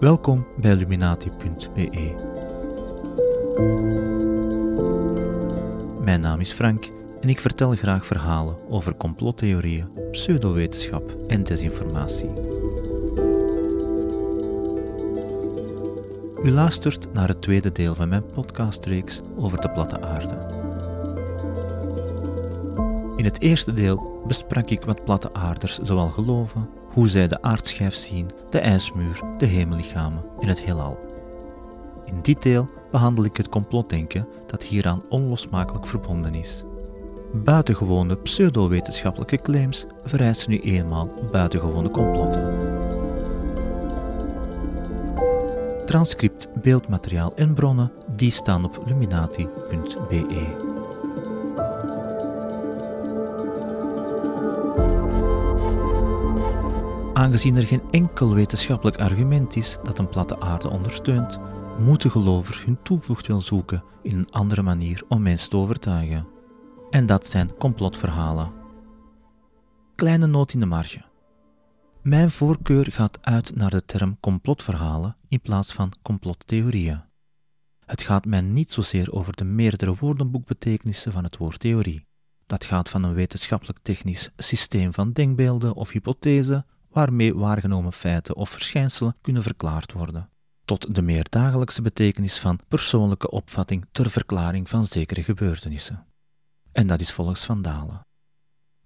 Welkom bij Illuminati.be. Mijn naam is Frank en ik vertel graag verhalen over complottheorieën, pseudowetenschap en desinformatie. U luistert naar het tweede deel van mijn podcastreeks over de platte aarde. In het eerste deel besprak ik wat platte aarders zoal geloven, hoe zij de aardschijf zien, de ijsmuur, de hemellichamen en het heelal. In deel behandel ik het complotdenken dat hieraan onlosmakelijk verbonden is. Buitengewone pseudowetenschappelijke claims vereisen nu eenmaal buitengewone complotten. Transcript, beeldmateriaal en bronnen die staan op luminati.be. Aangezien er geen enkel wetenschappelijk argument is dat een platte aarde ondersteunt, moeten gelovers hun toevlucht wel zoeken in een andere manier om mensen te overtuigen. En dat zijn complotverhalen. Kleine noot in de marge. Mijn voorkeur gaat uit naar de term complotverhalen in plaats van complottheorieën. Het gaat mij niet zozeer over de meerdere woordenboekbetekenissen van het woord theorie. Dat gaat van een wetenschappelijk-technisch systeem van denkbeelden of hypothesen waarmee waargenomen feiten of verschijnselen kunnen verklaard worden, tot de meer dagelijkse betekenis van persoonlijke opvatting ter verklaring van zekere gebeurtenissen. En dat is volgens Van Dalen.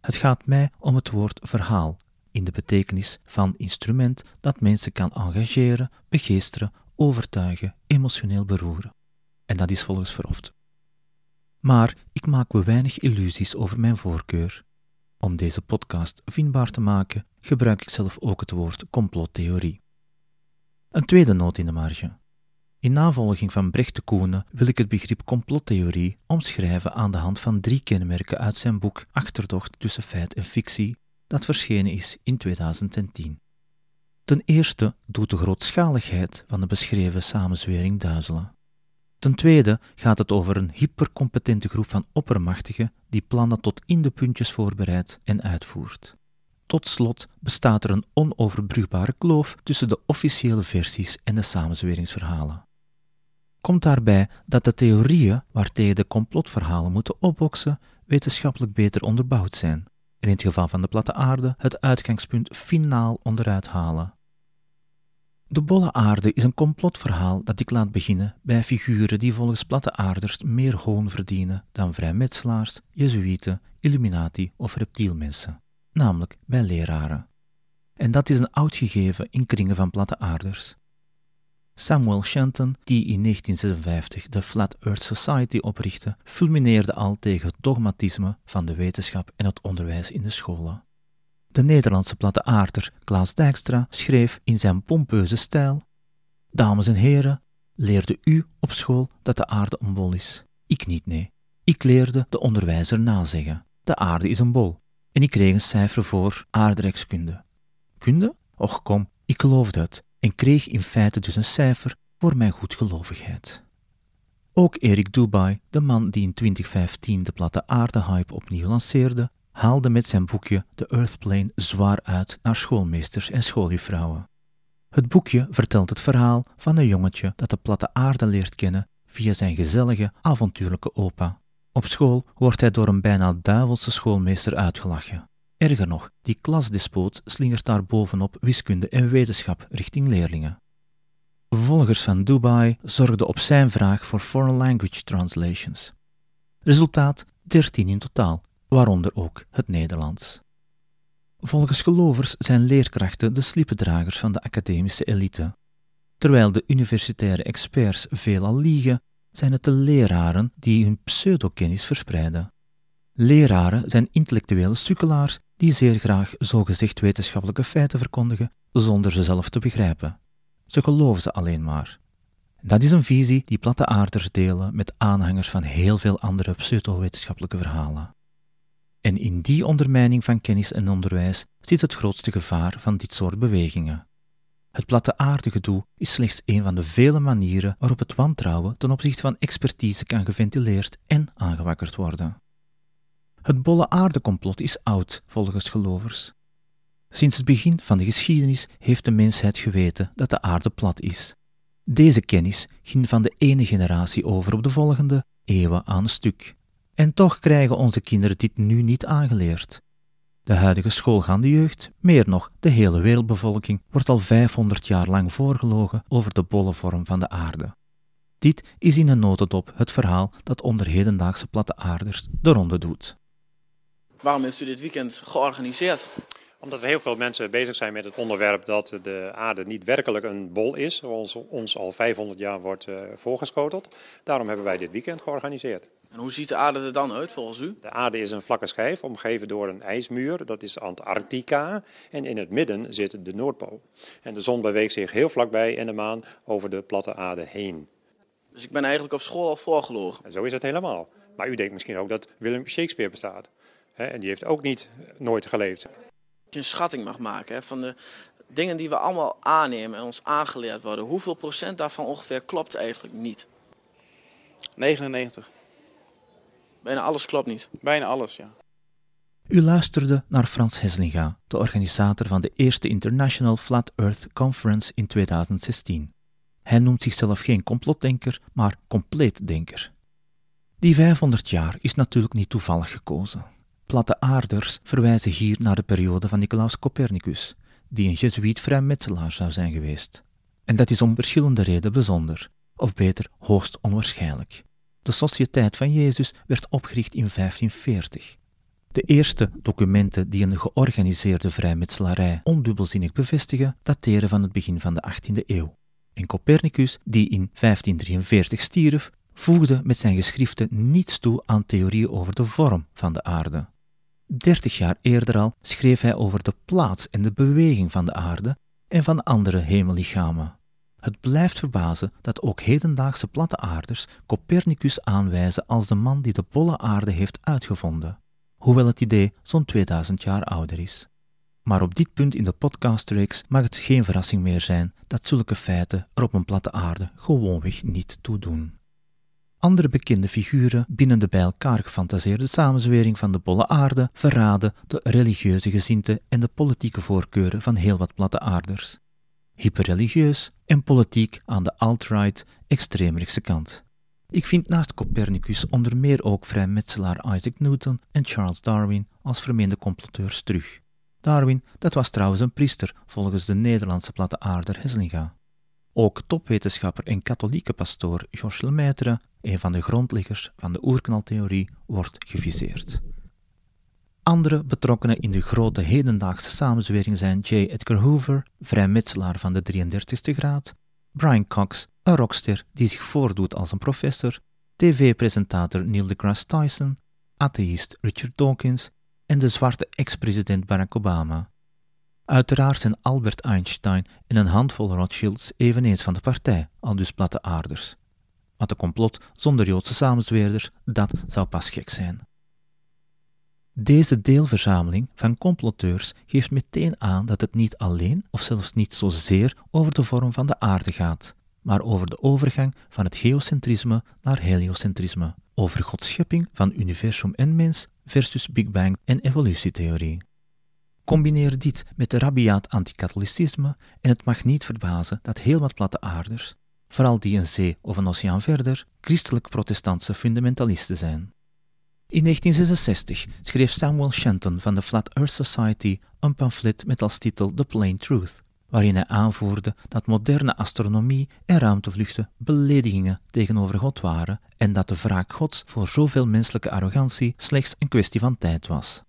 Het gaat mij om het woord verhaal in de betekenis van instrument dat mensen kan engageren, begeesteren, overtuigen, emotioneel beroeren. En dat is volgens Verhoft. Maar ik maak me weinig illusies over mijn voorkeur. Om deze podcast vindbaar te maken, gebruik ik zelf ook het woord complottheorie. Een tweede noot in de marge. In navolging van Brecht de Koene wil ik het begrip complottheorie omschrijven aan de hand van drie kenmerken uit zijn boek Achterdocht tussen feit en fictie, dat verschenen is in 2010. Ten eerste doet de grootschaligheid van de beschreven samenzwering duizelen. Ten tweede gaat het over een hypercompetente groep van oppermachtigen die plannen tot in de puntjes voorbereidt en uitvoert. Tot slot bestaat er een onoverbrugbare kloof tussen de officiële versies en de samenzweringsverhalen. Komt daarbij dat de theorieën waartegen de complotverhalen moeten opboksen wetenschappelijk beter onderbouwd zijn en in het geval van de platte aarde het uitgangspunt finaal onderuit halen. De bolle aarde is een complotverhaal dat ik laat beginnen bij figuren die volgens platte aarders meer hoon verdienen dan vrijmetselaars, jezuïeten, illuminati of reptielmensen, namelijk bij leraren. En dat is een oud gegeven in kringen van platte aarders. Samuel Shenton, die in 1956 de Flat Earth Society oprichtte, fulmineerde al tegen het dogmatisme van de wetenschap en het onderwijs in de scholen. De Nederlandse platte Klaas Dijkstra schreef in zijn pompeuze stijl: Dames en heren, leerde u op school dat de aarde een bol is? Ik niet, nee. Ik leerde de onderwijzer nazeggen: De aarde is een bol. En ik kreeg een cijfer voor aardrijkskunde. Kunde? Och kom, ik geloofde het en kreeg in feite dus een cijfer voor mijn goedgelovigheid. Ook Erik Dubai, de man die in 2015 de platte aarde-hype opnieuw lanceerde, haalde met zijn boekje The Earthplane zwaar uit naar schoolmeesters en schooljuffrouwen. Het boekje vertelt het verhaal van een jongetje dat de platte aarde leert kennen via zijn gezellige, avontuurlijke opa. Op school wordt hij door een bijna duivelse schoolmeester uitgelachen. Erger nog, die klasdespoot slingert daar bovenop wiskunde en wetenschap richting leerlingen. Volgers van Dubai zorgden op zijn vraag voor foreign language translations. Resultaat 13 in totaal, waaronder ook het Nederlands. Volgens gelovers zijn leerkrachten de slippendragers van de academische elite. Terwijl de universitaire experts veelal liegen, zijn het de leraren die hun pseudokennis verspreiden. Leraren zijn intellectuele sukkelaars die zeer graag zogezegd wetenschappelijke feiten verkondigen zonder ze zelf te begrijpen. Ze geloven ze alleen maar. Dat is een visie die platte aarders delen met aanhangers van heel veel andere pseudowetenschappelijke verhalen. En in die ondermijning van kennis en onderwijs zit het grootste gevaar van dit soort bewegingen. Het platte aardegedoe is slechts een van de vele manieren waarop het wantrouwen ten opzichte van expertise kan geventileerd en aangewakkerd worden. Het bolle aardecomplot is oud, volgens gelovers. Sinds het begin van de geschiedenis heeft de mensheid geweten dat de aarde plat is. Deze kennis ging van de ene generatie over op de volgende, eeuwen aan een stuk. En toch krijgen onze kinderen dit nu niet aangeleerd. De huidige schoolgaande jeugd, meer nog de hele wereldbevolking, wordt al 500 jaar lang voorgelogen over de bolle vorm van de aarde. Dit is in een notendop het verhaal dat onder hedendaagse platte aarders de ronde doet. Waarom heeft u dit weekend georganiseerd? Omdat er heel veel mensen bezig zijn met het onderwerp dat de aarde niet werkelijk een bol is, zoals ons al 500 jaar wordt uh, voorgeschoteld. Daarom hebben wij dit weekend georganiseerd. En hoe ziet de aarde er dan uit volgens u? De aarde is een vlakke schijf, omgeven door een ijsmuur. Dat is Antarctica. En in het midden zit de Noordpool. En de zon beweegt zich heel vlakbij en de maan over de platte aarde heen. Dus ik ben eigenlijk op school al voorgelogen? En zo is het helemaal. Maar u denkt misschien ook dat Willem Shakespeare bestaat. En die heeft ook niet nooit geleefd. Als je een schatting mag maken van de dingen die we allemaal aannemen en ons aangeleerd worden, hoeveel procent daarvan ongeveer klopt eigenlijk niet? 99. Bijna alles klopt niet. Bijna alles, ja. U luisterde naar Frans Heslinga, de organisator van de eerste International Flat Earth Conference in 2016. Hij noemt zichzelf geen complotdenker, maar compleetdenker. Die 500 jaar is natuurlijk niet toevallig gekozen. Platte aarders verwijzen hier naar de periode van Nicolaus Copernicus, die een Jezuïet vrijmetselaar zou zijn geweest. En dat is om verschillende redenen bijzonder, of beter hoogst onwaarschijnlijk. De Sociëteit van Jezus werd opgericht in 1540. De eerste documenten die een georganiseerde vrijmetselarij ondubbelzinnig bevestigen, dateren van het begin van de 18e eeuw. En Copernicus, die in 1543 stierf, voegde met zijn geschriften niets toe aan theorieën over de vorm van de aarde. Dertig jaar eerder al schreef hij over de plaats en de beweging van de aarde en van andere hemellichamen. Het blijft verbazen dat ook hedendaagse platte aarders Copernicus aanwijzen als de man die de bolle aarde heeft uitgevonden, hoewel het idee zo'n 2000 jaar ouder is. Maar op dit punt in de podcastreeks mag het geen verrassing meer zijn dat zulke feiten er op een platte aarde gewoonweg niet toe doen. Andere bekende figuren binnen de bij elkaar gefantaseerde samenzwering van de bolle aarde verraden de religieuze gezinten en de politieke voorkeuren van heel wat platte aarders hyperreligieus en politiek aan de alt-right extreemrechtse kant. Ik vind naast Copernicus onder meer ook vrijmetselaar Isaac Newton en Charles Darwin als vermeende comploteurs terug. Darwin, dat was trouwens een priester volgens de Nederlandse platte aarder Heslinga. Ook topwetenschapper en katholieke pastoor Georges Lemaitre, een van de grondleggers van de oerknaltheorie, wordt geviseerd. Andere betrokkenen in de grote hedendaagse samenzwering zijn J. Edgar Hoover, vrijmetselaar van de 33ste graad, Brian Cox, een rockster die zich voordoet als een professor, tv-presentator Neil deGrasse Tyson, atheïst Richard Dawkins en de zwarte ex-president Barack Obama. Uiteraard zijn Albert Einstein en een handvol Rothschilds eveneens van de partij, al dus platte aarders. Maar de complot zonder Joodse samenzweerders, dat zou pas gek zijn. Deze deelverzameling van comploteurs geeft meteen aan dat het niet alleen, of zelfs niet zozeer, over de vorm van de aarde gaat, maar over de overgang van het geocentrisme naar heliocentrisme, over Gods schepping van universum en mens versus Big Bang en evolutietheorie. Combineer dit met de rabiaat anticatholicisme en het mag niet verbazen dat heel wat platte aarders, vooral die een zee of een oceaan verder, christelijk-protestantse fundamentalisten zijn. In 1966 schreef Samuel Shenton van de Flat Earth Society een pamflet met als titel The Plain Truth, waarin hij aanvoerde dat moderne astronomie en ruimtevluchten beledigingen tegenover God waren en dat de wraak Gods voor zoveel menselijke arrogantie slechts een kwestie van tijd was.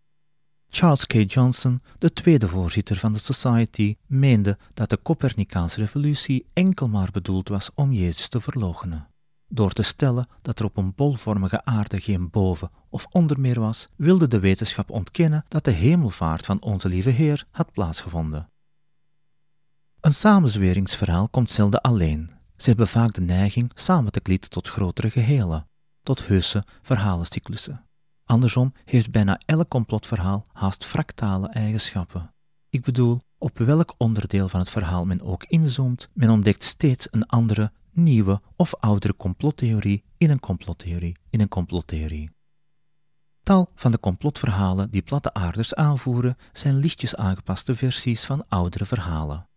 Charles K. Johnson, de tweede voorzitter van de Society, meende dat de Copernicaanse revolutie enkel maar bedoeld was om Jezus te verloochenen. Door te stellen dat er op een bolvormige aarde geen boven- of ondermeer was, wilde de wetenschap ontkennen dat de hemelvaart van onze lieve Heer had plaatsgevonden. Een samenzweringsverhaal komt zelden alleen. Ze hebben vaak de neiging samen te klieten tot grotere gehelen, tot heuse verhalencyclussen. Andersom heeft bijna elk complotverhaal haast fractale eigenschappen. Ik bedoel, op welk onderdeel van het verhaal men ook inzoomt, men ontdekt steeds een andere, nieuwe of oudere complottheorie in een complottheorie in een complottheorie. Tal van de complotverhalen die platte aarders aanvoeren zijn lichtjes aangepaste versies van oudere verhalen.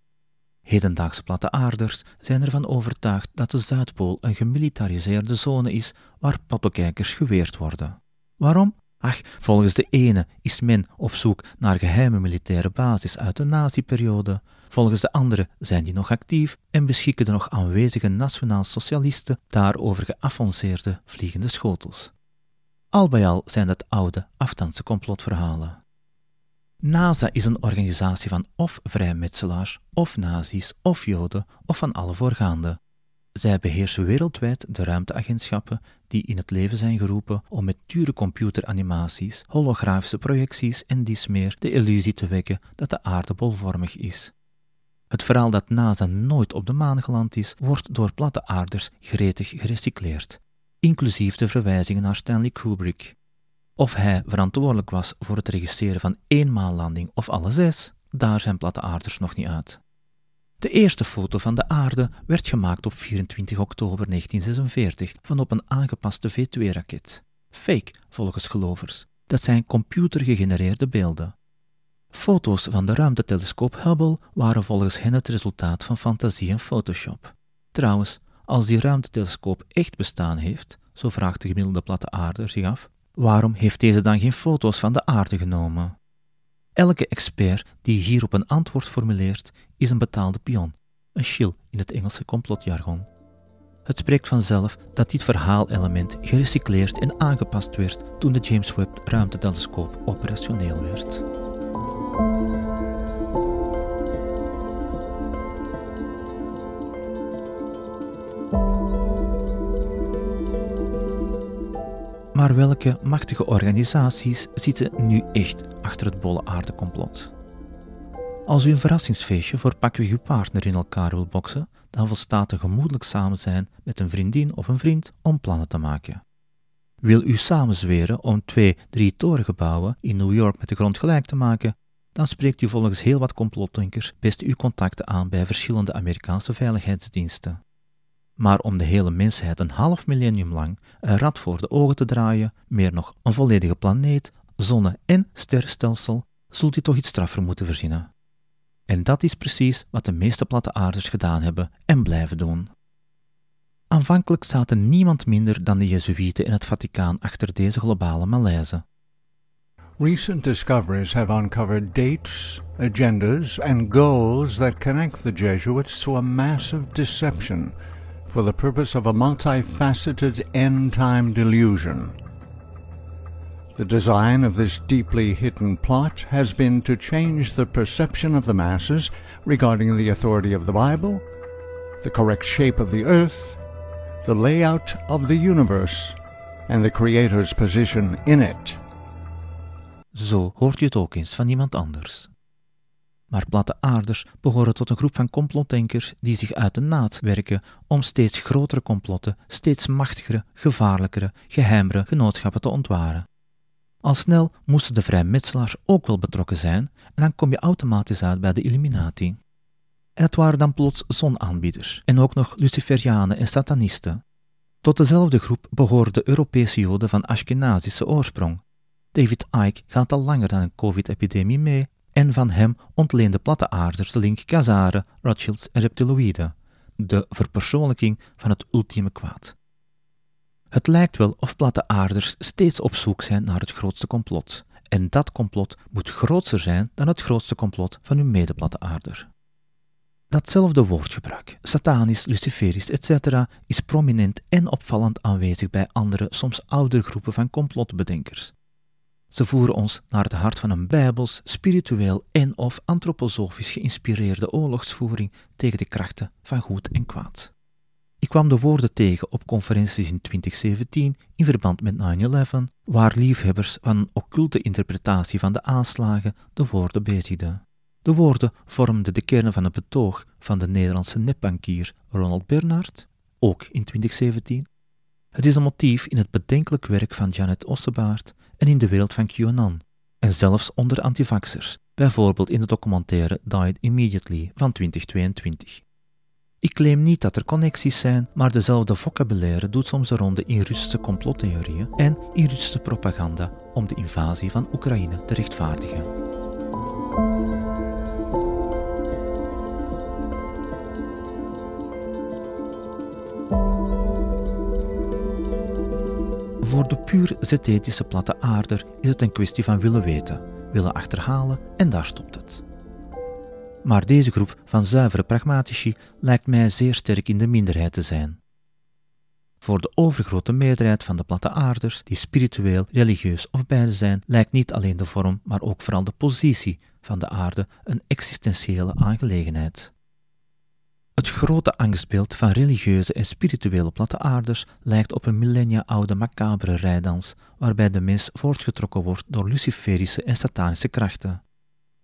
Hedendaagse platte aarders zijn ervan overtuigd dat de Zuidpool een gemilitariseerde zone is waar pattokijkers geweerd worden. Waarom? Ach, volgens de ene is men op zoek naar geheime militaire basis uit de nazi-periode, volgens de andere zijn die nog actief en beschikken de nog aanwezige nationaal-socialisten daarover geavanceerde vliegende schotels. Al bij al zijn dat oude, afstandse complotverhalen. NASA is een organisatie van of vrijmetselaars, of nazi's, of joden, of van alle voorgaande. Zij beheersen wereldwijd de ruimteagentschappen die in het leven zijn geroepen om met dure computeranimaties, holografische projecties en dies meer de illusie te wekken dat de aarde bolvormig is. Het verhaal dat NASA nooit op de maan geland is, wordt door platte aarders gretig gerecycleerd, inclusief de verwijzingen naar Stanley Kubrick. Of hij verantwoordelijk was voor het regisseren van één maanlanding of alle zes, daar zijn platte aarders nog niet uit. De eerste foto van de aarde werd gemaakt op 24 oktober 1946 van op een aangepaste V2-raket. Fake, volgens gelovers. Dat zijn computergegenereerde beelden. Foto's van de ruimtetelescoop Hubble waren volgens hen het resultaat van fantasie en Photoshop. Trouwens, als die ruimtetelescoop echt bestaan heeft, zo vraagt de gemiddelde platte aarde zich af, waarom heeft deze dan geen foto's van de aarde genomen? Elke expert die hierop een antwoord formuleert, is een betaalde pion, een shill in het Engelse complotjargon. Het spreekt vanzelf dat dit verhaalelement gerecycleerd en aangepast werd toen de James Webb ruimtetelescoop operationeel werd. Maar welke machtige organisaties zitten nu echt achter het bolle aardecomplot? Als u een verrassingsfeestje voor pakweg uw partner in elkaar wil boksen, dan volstaat er gemoedelijk samen zijn met een vriendin of een vriend om plannen te maken. Wil u samenzweren om twee, drie torengebouwen in New York met de grond gelijk te maken, dan spreekt u volgens heel wat complotdenkers best uw contacten aan bij verschillende Amerikaanse veiligheidsdiensten. Maar om de hele mensheid een half millennium lang een rad voor de ogen te draaien, meer nog een volledige planeet, zonne- en sterrenstelsel, zult u toch iets straffer moeten verzinnen. En dat is precies wat de meeste platte aarders gedaan hebben en blijven doen. Aanvankelijk zaten niemand minder dan de Jezuïeten in het Vaticaan achter deze globale malaise. Recent discoveries have uncovered dates, agendas, and goals that connect the Jesuits to a massive deception for the purpose of a multifaceted end time delusion. The design of this deeply hidden plot has been to change the perception of the masses regarding the authority of the Bible, the correct shape of the earth, the layout of the universe, and the Creator's position in it. Zo hoort je het ook eens van iemand anders. Maar platte aarders behoren tot een groep van complotdenkers die zich uit de naad werken om steeds grotere complotten, steeds machtigere, gevaarlijkere, geheimere genootschappen te ontwaren. Al snel moesten de vrijmetselaars ook wel betrokken zijn en dan kom je automatisch uit bij de Illuminati. En het waren dan plots zonaanbieders en ook nog Luciferianen en Satanisten. Tot dezelfde groep behoren de Europese Joden van Ashkenazische oorsprong. David Icke gaat al langer dan een COVID-epidemie mee en van hem ontleende platte aarders de link Khazaren, Rothschilds en reptiloïden, de verpersoonlijking van het ultieme kwaad. Het lijkt wel of platte aarders steeds op zoek zijn naar het grootste complot, en dat complot moet groter zijn dan het grootste complot van uw medeplatte aarder. Datzelfde woordgebruik, satanisch, luciferisch, etc., is prominent en opvallend aanwezig bij andere, soms oudere groepen van complotbedenkers. Ze voeren ons naar het hart van een bijbels, spiritueel en of antroposofisch geïnspireerde oorlogsvoering tegen de krachten van goed en kwaad. Ik kwam de woorden tegen op conferenties in 2017 in verband met 9-11, waar liefhebbers van een occulte interpretatie van de aanslagen de woorden bezigden. De woorden vormden de kern van het betoog van de Nederlandse nepbankier Ronald Bernhard, ook in 2017. Het is een motief in het bedenkelijk werk van Janet Ossebaard en in de wereld van QAnon, en zelfs onder antivaxers, bijvoorbeeld in de documentaire Died Immediately van 2022. Ik claim niet dat er connecties zijn, maar dezelfde vocabulaire doet soms de ronde in Russische complottheorieën en in Russische propaganda om de invasie van Oekraïne te rechtvaardigen. Voor de puur zethetische platte aarder is het een kwestie van willen weten, willen achterhalen en daar stopt het. Maar deze groep van zuivere pragmatici lijkt mij zeer sterk in de minderheid te zijn. Voor de overgrote meerderheid van de platte aarders, die spiritueel, religieus of beide zijn, lijkt niet alleen de vorm, maar ook vooral de positie van de aarde een existentiële aangelegenheid. Het grote angstbeeld van religieuze en spirituele platte aarders lijkt op een millennia oude macabere rijdans, waarbij de mens voortgetrokken wordt door luciferische en satanische krachten.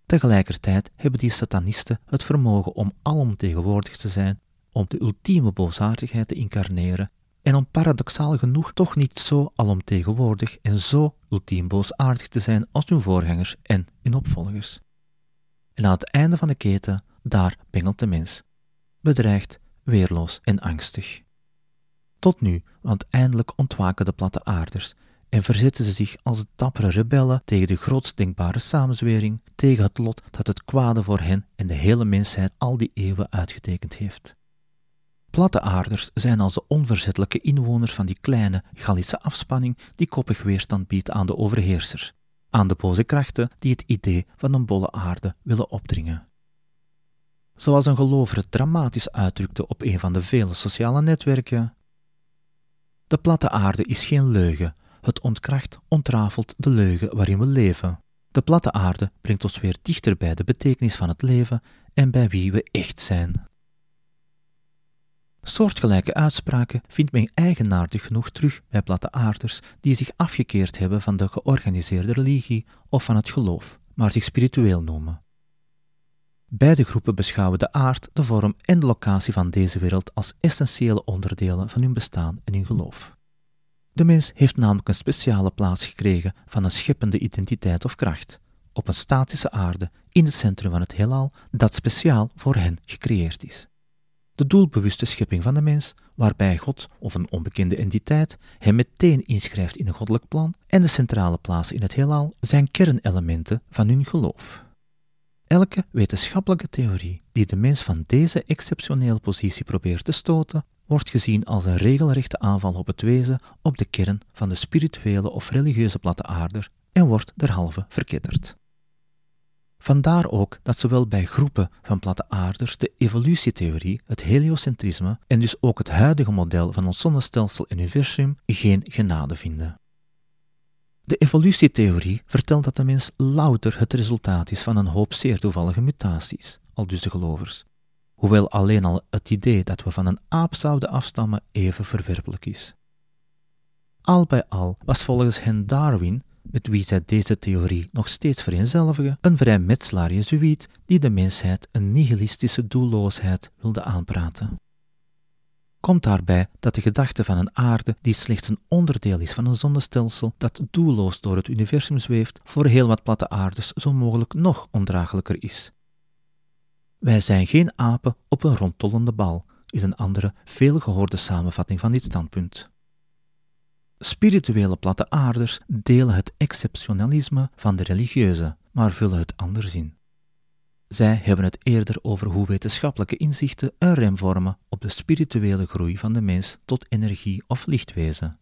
Tegelijkertijd hebben die satanisten het vermogen om alomtegenwoordig te zijn, om de ultieme boosaardigheid te incarneren en om paradoxaal genoeg toch niet zo alomtegenwoordig en zo ultiem boosaardig te zijn als hun voorgangers en hun opvolgers. En aan het einde van de keten, daar bengelt de mens, bedreigd, weerloos en angstig. Tot nu, want eindelijk ontwaken de platte aarders en verzetten ze zich als dappere rebellen tegen de grootst denkbare samenzwering, tegen het lot dat het kwade voor hen en de hele mensheid al die eeuwen uitgetekend heeft. Platte aarders zijn als de onverzettelijke inwoners van die kleine Gallische afspanning die koppig weerstand biedt aan de overheersers, aan de boze krachten die het idee van een bolle aarde willen opdringen. Zoals een gelover het dramatisch uitdrukte op een van de vele sociale netwerken. De platte aarde is geen leugen, het ontkracht, ontrafelt de leugen waarin we leven. De platte aarde brengt ons weer dichter bij de betekenis van het leven en bij wie we echt zijn. Soortgelijke uitspraken vindt men eigenaardig genoeg terug bij platte aarders die zich afgekeerd hebben van de georganiseerde religie of van het geloof, maar zich spiritueel noemen. Beide groepen beschouwen de aard, de vorm en de locatie van deze wereld als essentiële onderdelen van hun bestaan en hun geloof. De mens heeft namelijk een speciale plaats gekregen van een scheppende identiteit of kracht, op een statische aarde in het centrum van het heelal dat speciaal voor hen gecreëerd is. De doelbewuste schepping van de mens, waarbij God of een onbekende entiteit hem meteen inschrijft in een goddelijk plan en de centrale plaats in het heelal, zijn kernelementen van hun geloof. Elke wetenschappelijke theorie die de mens van deze exceptionele positie probeert te stoten, wordt gezien als een regelrechte aanval op het wezen, op de kern van de spirituele of religieuze platte aarder en wordt derhalve verketterd. Vandaar ook dat zowel bij groepen van platte aarders de evolutietheorie, het heliocentrisme en dus ook het huidige model van ons zonnestelsel universum geen genade vinden. De evolutietheorie vertelt dat de mens louter het resultaat is van een hoop zeer toevallige mutaties, al dus de gelovers, hoewel alleen al het idee dat we van een aap zouden afstammen even verwerpelijk is. Al bij al was volgens hen Darwin, met wie zij deze theorie nog steeds vereenzelvigen, een vrijmetselaar jezuïet die de mensheid een nihilistische doelloosheid wilde aanpraten. Komt daarbij dat de gedachte van een aarde die slechts een onderdeel is van een zonnestelsel dat doelloos door het universum zweeft, voor heel wat platte aardes zo mogelijk nog ondraaglijker is. Wij zijn geen apen op een rondtollende bal, is een andere, veel gehoorde samenvatting van dit standpunt. Spirituele platte aarders delen het exceptionalisme van de religieuze, maar vullen het anders in. Zij hebben het eerder over hoe wetenschappelijke inzichten een rem vormen op de spirituele groei van de mens tot energie of lichtwezen.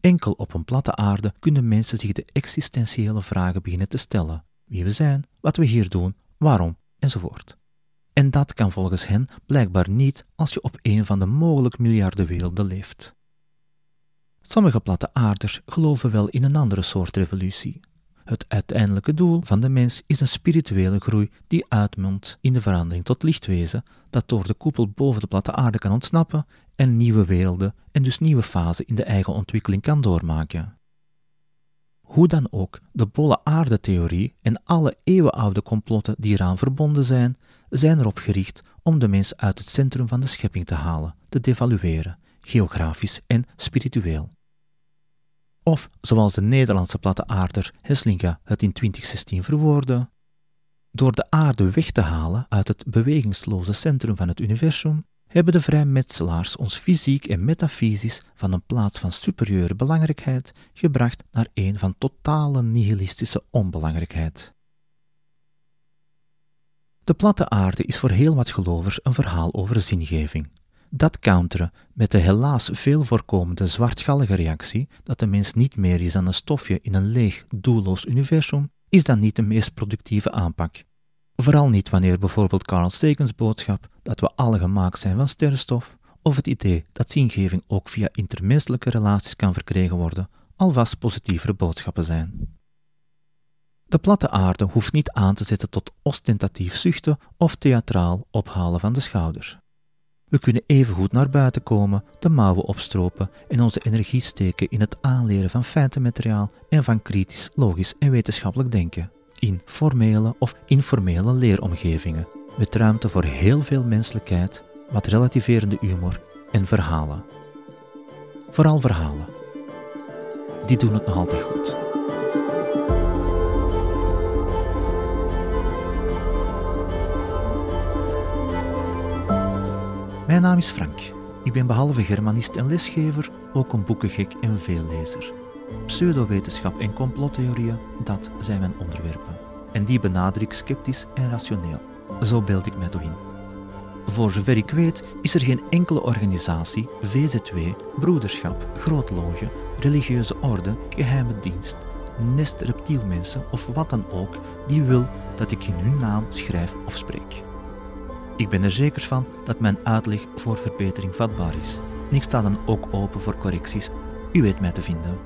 Enkel op een platte aarde kunnen mensen zich de existentiële vragen beginnen te stellen: wie we zijn, wat we hier doen, waarom, enzovoort. En dat kan volgens hen blijkbaar niet als je op een van de mogelijk miljarden werelden leeft. Sommige platte aarders geloven wel in een andere soort revolutie. Het uiteindelijke doel van de mens is een spirituele groei die uitmondt in de verandering tot lichtwezen, dat door de koepel boven de platte aarde kan ontsnappen en nieuwe werelden en dus nieuwe fasen in de eigen ontwikkeling kan doormaken. Hoe dan ook, de bolle aarde-theorie en alle eeuwenoude complotten die eraan verbonden zijn, zijn erop gericht om de mens uit het centrum van de schepping te halen, te devalueren, geografisch en spiritueel. Of, zoals de Nederlandse platte aarder Heslinga het in 2016 verwoordde, door de aarde weg te halen uit het bewegingsloze centrum van het universum, hebben de vrijmetselaars ons fysiek en metafysisch van een plaats van superieure belangrijkheid gebracht naar een van totale nihilistische onbelangrijkheid. De platte aarde is voor heel wat gelovers een verhaal over zingeving. Dat counteren met de helaas veel voorkomende zwartgallige reactie dat de mens niet meer is dan een stofje in een leeg, doelloos universum, is dan niet de meest productieve aanpak. Vooral niet wanneer bijvoorbeeld Carl Sagan's boodschap dat we alle gemaakt zijn van sterrenstof, of het idee dat zingeving ook via intermenselijke relaties kan verkregen worden, alvast positievere boodschappen zijn. De platte aarde hoeft niet aan te zetten tot ostentatief zuchten of theatraal ophalen van de schouders. We kunnen evengoed naar buiten komen, de mouwen opstropen en onze energie steken in het aanleren van feitenmateriaal en van kritisch, logisch en wetenschappelijk denken, in formele of informele leeromgevingen, met ruimte voor heel veel menselijkheid, wat relativerende humor en verhalen. Vooral verhalen. Die doen het nog altijd goed. Mijn naam is Frank. Ik ben behalve Germanist en lesgever ook een boekengek en veellezer. Pseudowetenschap en complottheorieën, dat zijn mijn onderwerpen. En die benader ik sceptisch en rationeel. Zo beeld ik mij toch in. Voor zover ik weet is er geen enkele organisatie, VZW, broederschap, grootloge, religieuze orde, geheime dienst, nest reptielmensen of wat dan ook die wil dat ik in hun naam schrijf of spreek. Ik ben er zeker van dat mijn uitleg voor verbetering vatbaar is. Ik sta dan ook open voor correcties. U weet mij te vinden.